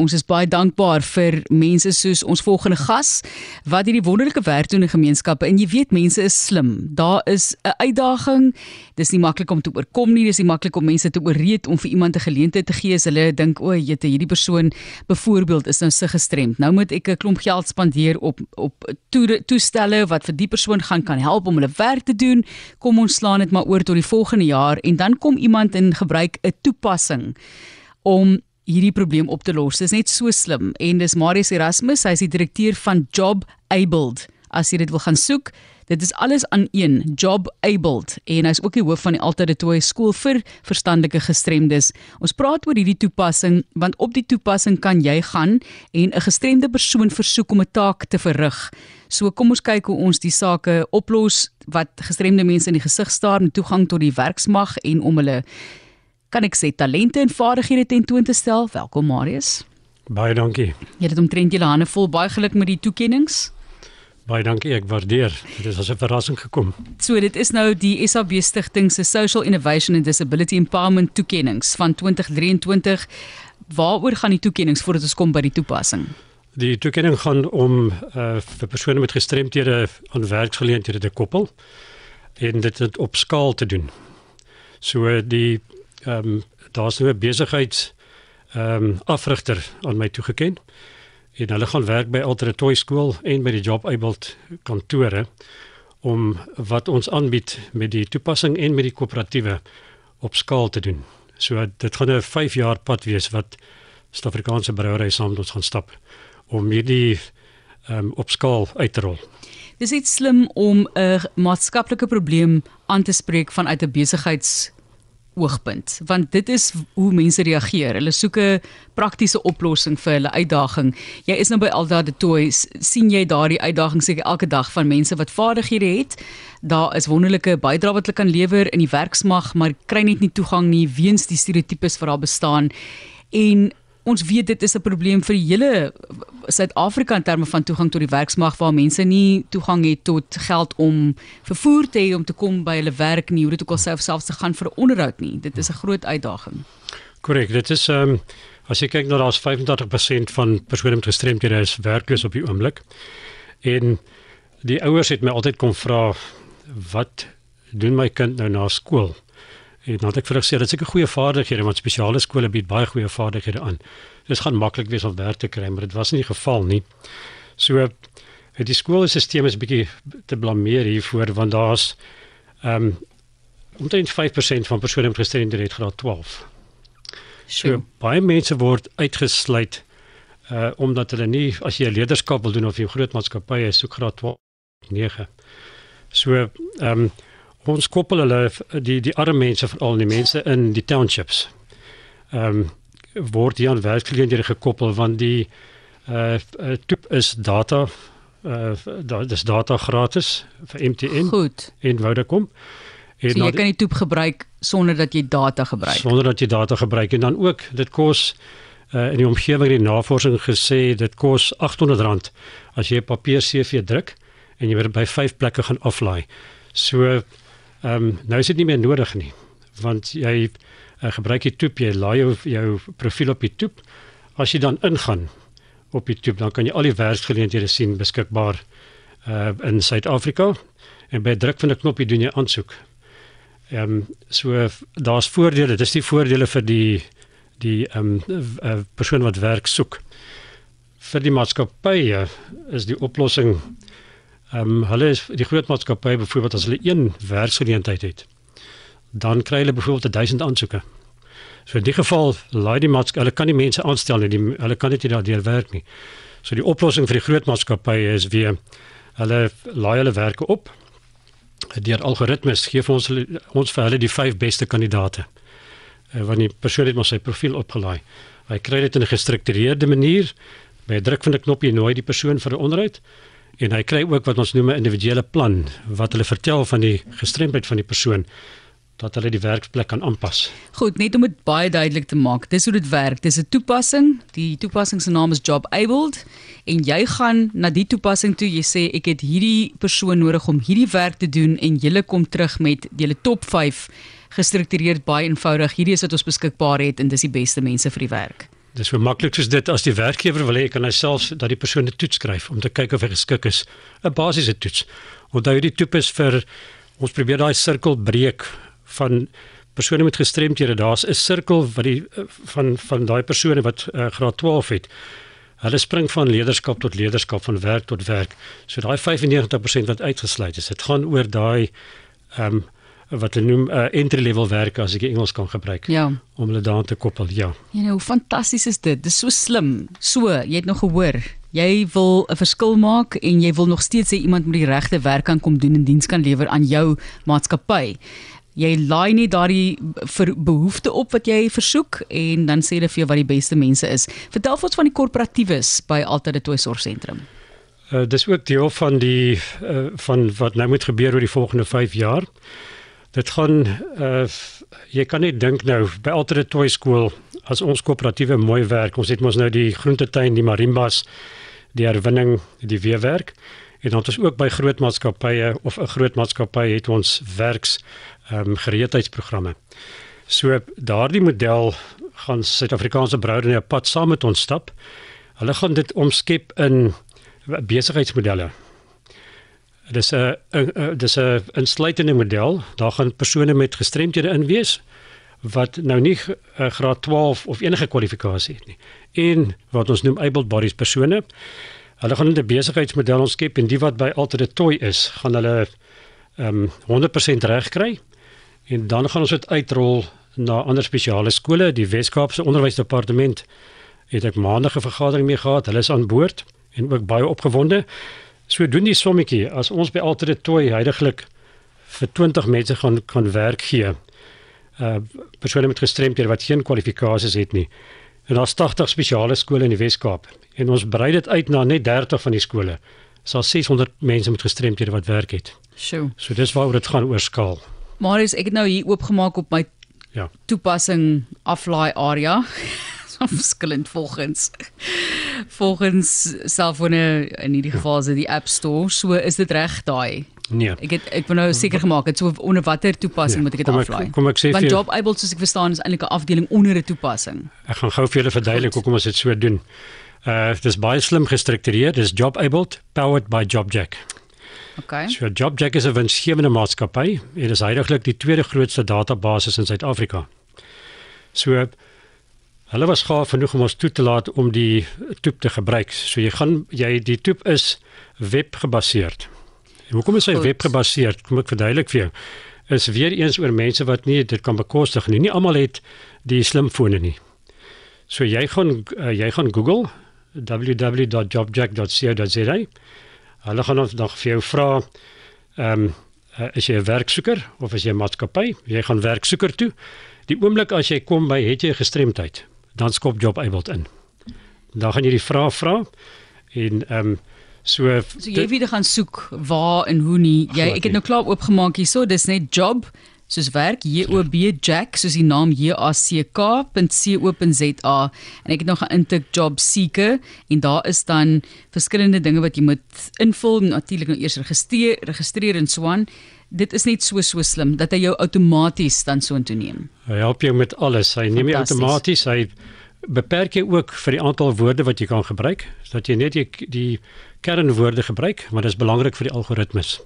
ons is baie dankbaar vir mense soos ons volgende gas wat hierdie wonderlike werk doen in gemeenskappe en jy weet mense is slim. Daar is 'n uitdaging. Dis nie maklik om te oorkom nie. Dis nie maklik om mense te ooreed om vir iemand 'n geleentheid te gee as hulle dink o, jette, hierdie persoon byvoorbeeld is nou se gestremd. Nou moet ek 'n klomp geld spandeer op op toestelle wat vir die persoon gaan kan help om hulle werk te doen. Kom ons slaan dit maar oor tot die volgende jaar en dan kom iemand en gebruik 'n toepassing om hierdie probleem op te los. Dis net so slim en dis Marius Erasmus, hy is die direkteur van Job Abled. As jy dit wil gaan soek, dit is alles aan een, Job Abled en hy's ook die hoof van die Tooi skool vir verstandelike gestremdes. Ons praat oor hierdie toepassing want op die toepassing kan jy gaan en 'n gestremde persoon versoek om 'n taak te verrig. So kom ons kyk hoe ons die sake oplos wat gestremde mense in die gesig staar met toegang tot die werksmag en om hulle kan ek sê talente en vaardighede tentoon te stel. Welkom Marius. Baie dankie. Jy het omtrent julle hande vol. Baie geluk met die toekenninge. Baie dankie, ek waardeer. Dit is as 'n verrassing gekom. So dit is nou die SAB Stichting se Social Innovation and Disability Empowerment toekenninge van 2023. Waaroor gaan die toekenninge voordat ons kom by die toepassing? Die toekenning gaan om uh, vir persone met gestremthede aan werksgeleenthede te koppel en dit op skaal te doen. So die ehm um, daar's nou 'n besigheids ehm um, afrigter aan my toegeken. En hulle gaan werk by Ultra Toy School en by die Job Abled kantore om wat ons aanbied met die toepassing en met die koöperatiewe op skaal te doen. So dit gaan 'n 5 jaar pad wees wat Suid-Afrikaanse brouery saam met ons gaan stap om hierdie ehm um, op skaal uit te rol. Dis iets slim om 'n maatskaplike probleem aan te spreek vanuit 'n besigheids oogpunt want dit is hoe mense reageer. Hulle soek 'n praktiese oplossing vir hulle uitdaging. Jy is nou by Alda de Toys, sien jy daardie uitdaging seker elke dag van mense wat vaardighede het. Daar is wonderlike bydrae wat hulle kan lewer in die werksmag, maar kry net nie toegang nie weens die stereotypes wat daar bestaan. En ons weet dit is 'n probleem vir die hele Suid-Afrika in terme van toegang tot die werksmag waar mense nie toegang het tot geld om vervoer te hê om te kom by hulle werk nie, hoe dit ook al self selfs te gaan vir onderhoud nie. Dit is 'n groot uitdaging. Korrek, dit is ehm um, as jy kyk na daar's 85% van persone met gestremdhede is werkloos op die oomblik. En die ouers het my altyd kom vra wat doen my kind nou na skool? En dan het ek vir hulle gesê dit is 'n goeie vaardighede want spesiale skole bied baie goeie vaardighede aan. Dit gaan maklik wees om werk te kry, maar dit was nie die geval nie. So die skoolstelsel is bietjie te blameer hiervoor want daar's ehm um, omtrent 5% van persone met gestremdhede het graad 12. So baie mense word uitgesluit uh omdat hulle nie as jy leierskap wil doen of jy groot maatskappye soek graad 12 9. So ehm um, ons koppel hulle die die arme mense veral die mense in die townships. Ehm um, word hier aan werksgeleenthede gekoppel want die uh toep is data uh dis data gratis vir MTN Goed. en Vodacom. En so jy kan die toep gebruik sonder dat jy data gebruik. Sonder dat jy data gebruik en dan ook dit kos uh in die omgewing die navorsing gesê dit kos R800 as jy 'n papier CV druk en jy word by 5 plekke gaan aflaai. So Ehm um, nou is dit nie meer nodig nie want jy uh, gebruik die toep jy laai jou jou profiel op die toep as jy dan ingaan op die toep dan kan jy al die werksgeleenthede sien beskikbaar uh in Suid-Afrika en by druk van 'n knoppie doen jy aansoek. Ehm um, so daar's voordele, dis die voordele vir die die ehm um, uh, persoon wat werk soek. Vir die maatskappye is die oplossing Ehm um, hulle is die groot maatskappye byvoorbeeld as hulle een werksgeleentheid het, dan kry hulle byvoorbeeld 1000 aansoeke. So in die geval laai die maatskappy, hulle kan nie mense aanstel nie, die, hulle kan dit nie daardeur werk nie. So die oplossing vir die groot maatskappye is weer hulle laai hulle werke op. Deur algoritmes gee vir ons ons vir hulle die vyf beste kandidaate. Uh, wanneer die persoon het maar sy profiel opgelaai. Hy kry dit in 'n gestruktureerde manier. By druk van 'n knoppie nooi die persoon vir 'n onderhoud en hy kry ook wat ons noem 'n individuele plan wat hulle vertel van die gestremdheid van die persoon dat hulle die werksplek kan aanpas. Goed, net om dit baie duidelik te maak, dis hoe dit werk. Dis 'n toepassing. Die toepassing se naam is Job Abled en jy gaan na die toepassing toe. Jy sê ek het hierdie persoon nodig om hierdie werk te doen en jy kom terug met julle top 5 gestruktureerd baie eenvoudig. Hierdie is wat ons beskikbaar het en dis die beste mense vir die werk. Dis so maklik soos dit as die werkgewer wil hê kan hy selfs dat die persoon 'n toets skryf om te kyk of hy geskik is. 'n Basiese toets. Onthou jy die toep is vir ons probeer daai sirkel breek van persone met gestremthede. Daar's 'n sirkel wat die van van daai persone wat uh, graad 12 het. Hulle spring van leierskap tot leierskap, van werk tot werk. So daai 95% wat uitgesluit is, dit gaan oor daai ehm um, wat hulle noem uh, eh, entry level werk as ek Engels kan gebruik. Ja. Om hulle daaraan te koppel. Ja. Ja, nou fantasties is dit. Dis so slim. So, jy het nog gehoor. Jy wil 'n verskil maak en jy wil nog steeds hê iemand moet die regte werk kan kom doen en diens kan lewer aan jou maatskappy jy laai nie daardie behoefte op wat jy versoek en dan sê hulle vir jou wat die beste mense is. Vertel vir ons van die korporatiewes by Altyd Toy Sorgsentrum. Uh, dis ook deel van die uh, van wat nou moet gebeur oor die volgende 5 jaar. Dit gaan uh, jy kan net dink nou by Altyd Toy Skool as ons koöperatiewe mooi werk. Ons het mos nou die groentetuin, die marimbas, die herwinning, die weerwerk. En dan ons ook by groot maatskappye of 'n groot maatskappy het ons werks ehm um, gereedheidsprogramme. So daardie model gaan Suid-Afrikaanse broude in 'n pad saam met ons stap. Hulle gaan dit omskep in besigheidsmodelle. Dis 'n dis 'n insluitende model. Daar gaan persone met gestremthede in wees wat nou nie uh, graad 12 of enige kwalifikasie het nie. En wat ons noem able bodies persone. Hulle gaan 'n besigheidsmodel omskep en die wat by 'n toy is, gaan hulle ehm um, 100% reg kry. En dan gaan ons dit uitrol na ander spesiale skole, die Wes-Kaapse Onderwysdepartement het ek maandag 'n vergadering mee gehad. Hulle is aan boord en ook baie opgewonde. So doen die sommetjie as ons by Altyd Toy heidaglik vir 20 mense gaan kan werk gee. Uh persone met gestremdhede wat geen kwalifikasies het nie. En daar's 80 spesiale skole in die Wes-Kaap en ons brei dit uit na net 30 van die skole. Daar's 600 mense met gestremdhede wat werk het. Sjoe. So dis waaroor dit gaan oor skaal. Marius, ek het nou hier oopgemaak op my ja. toepassing aflaai area. Verskillend volgens volgens selfone in hierdie geval is dit die App Store. So is dit reg daai. Nee. Ek het ek wou nou seker gemaak het so onder watter toepassing nee, moet ek dit aflaai? Kom ek sê vir Job Able soos ek verstaan is eintlik 'n afdeling onder 'n toepassing. Ek gaan gou vir julle verduidelik hoekom ons dit so doen. Uh dis baie slim gestruktureer. Dis Job Able powered by JobJack. Okay. So JobJack is 'n winsgewende maatskappy en is heidaglik die tweede grootste database in Suid-Afrika. So hulle was gaaf genoeg om ons toe te laat om die toep te gebruik. So jy gaan jy die toep is webgebaseerd. Hoekom is hy webgebaseerd? Kom ek verduidelik vir jou. Is weer eens oor mense wat nie dit kan bekostig nie. Nie almal het die slimfone nie. So jy gaan uh, jy gaan Google www.jobjack.co.za Hulle gaan ons nog vir jou vra ehm um, is jy 'n werksoeker of is jy 'n maatskappy? Jy gaan werksoeker toe. Die oomblik as jy kom by het jy gestremdheid, dan skop job able in. Dan gaan jy die vrae vra en ehm um, so so jy weer gaan soek waar en hoe nie. Jy ek het nou klaar oopgemaak hierso, dis net job soos werk J O B Jack soos die naam J A C K.co.za en ek het nog 'n intik job seeker en daar is dan verskillende dinge wat jy moet invul natuurlik nou eers registreer registreer en so aan. Dit is net so so slim dat hy jou outomaties dan so intoe neem. Hy help jou met alles. Hy neem jy outomaties hy beperk jy ook vir die aantal woorde wat jy kan gebruik sodat jy net die, die kernwoorde gebruik maar dit is belangrik vir die algoritmes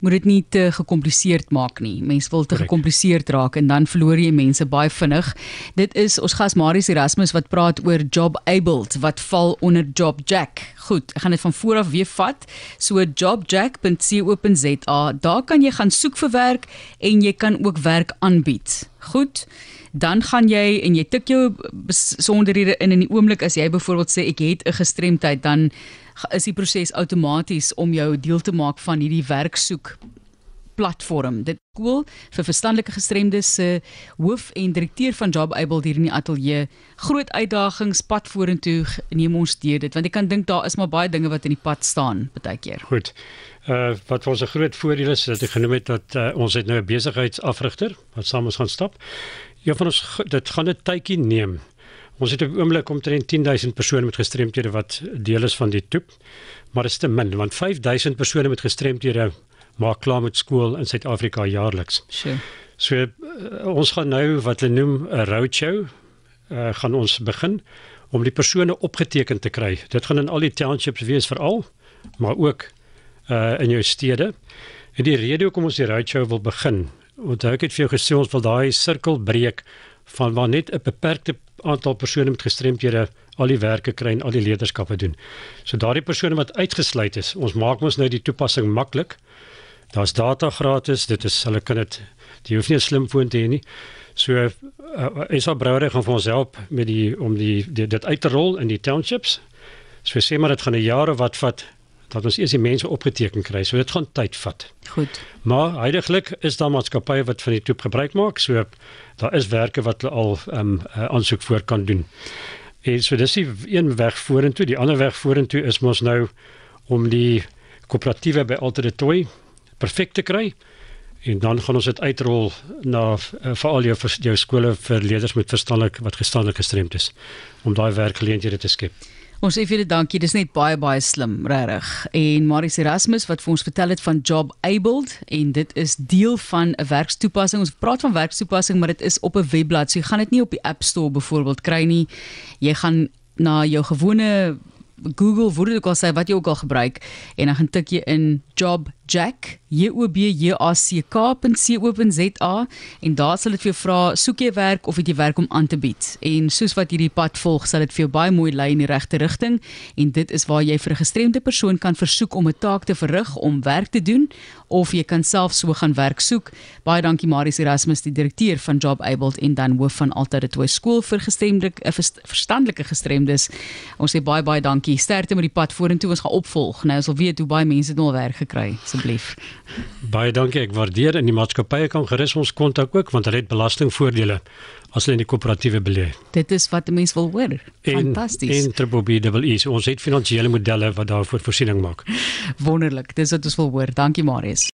moet dit nie te gekompliseerd maak nie. Mense wil te gekompliseerd raak en dan verloor jy mense baie vinnig. Dit is ons gas Marius Erasmus wat praat oor job abled wat val onder job jack. Goed, ek gaan dit van voor af weer vat. So jobjack.co.za. Daar kan jy gaan soek vir werk en jy kan ook werk aanbied. Goed. Dan gaan jy en jy tik jou besonderhede in in die oomblik as jy byvoorbeeld sê ek het 'n gestremdheid dan is die proses outomaties om jou deel te maak van hierdie werksoek platform. Dit skool vir verstandelike gestremdes se hoof en direkteur van Job Able hier in die ateljee. Groot uitdagings pad vorentoe neem ons deur dit want ek kan dink daar is maar baie dinge wat in die pad staan baie keer. Goed. Uh wat ons 'n groot voordeel is dat ek genoem het dat uh, ons het nou 'n besigheidsafrigter wat saam ons gaan stap. Ja van ons dit gaan 'n tydjie neem Ons het op oomblik omtrent 10000 persone met gestremthede wat deel is van die toep. Maar dit is te min want 5000 persone met gestremthede maak klaar met skool in Suid-Afrika jaarliks. Sure. So uh, ons gaan nou wat hulle noem 'n roadshow uh, gaan ons begin om die persone opgeteken te kry. Dit gaan in al die townships wees veral, maar ook uh in jou stede. En die rede hoekom ons die roadshow wil begin, want ek het vir jou gesê ons wil daai sirkel breek van waar net 'n beperkte aantal persone met gestremthede al die werke kry en al die leierskappe doen. So daardie persone wat uitgesluit is, ons maak mos nou die toepassing maklik. Daar's data gratis, dit is hulle kan dit jy hoef nie 'n slimfoon te hê nie. So uh, is al brouery gaan vir ons help met die om die, die dit uit te rol in die townships. So sê maar dit gaan 'n jaar of wat vat dat ons eers die mense opgeteken kry. So dit gaan tyd vat. Goed. Maar heidaglik is daar maatskappye wat van die toep gebruik maak. So daar is werke wat hulle al ehm um, aansoek voor kan doen. En so dis die een weg vorentoe, die ander weg vorentoe is mos nou om die koöperatiewe by Alternatoy perfek te kry. En dan gaan ons dit uitrol na uh, veral jou jou skole vir leerders met verstandelik wat gestandelik gestremd is om daai werkgeleenthede te skep. Ons sê vir julle dankie. Dis net baie baie slim, regtig. En Marius Erasmus wat vir ons vertel het van Job Abled en dit is deel van 'n werkstoepassing. Ons praat van werkstoepassing, maar dit is op 'n webblad. So jy gaan dit nie op die App Store byvoorbeeld kry nie. Jy gaan na jou gewone Google, word dit ook al sê wat jy ook al gebruik en dan gaan tik jy in Job Jack J O B J A C K.co.za en daar sal dit vir jou vra soek jy werk of het jy werk om aan te bied? En soos wat hierdie pad volg sal dit vir jou baie mooi lei in die regte rigting en dit is waar jy vir 'n gestremde persoon kan versoek om 'n taak te verrig om werk te doen of jy kan self so gaan werk soek. Baie dankie Marius Erasmus die direkteur van Job Abled en dan hoof van Alta Retoy skool vir gestremde uh, verstandelike gestremdes. Ons sê baie baie dankie. Sterkte met die pad vorentoe ons gaan opvolg. Nou ons wil weet hoe baie mense nou werk gekry. So asseblief. Baie dankie, ek waardeer en die maatskappye kan gerus ons kontak ook want hulle het belastingvoordele as hulle in die koöperatiewe belê. Dit is wat mense wil hoor. Fantasties. En Triple so ons het finansiële modelle wat daarvoor voorsiening maak. Wonderlik, dis wat ons wil hoor. Dankie Marius.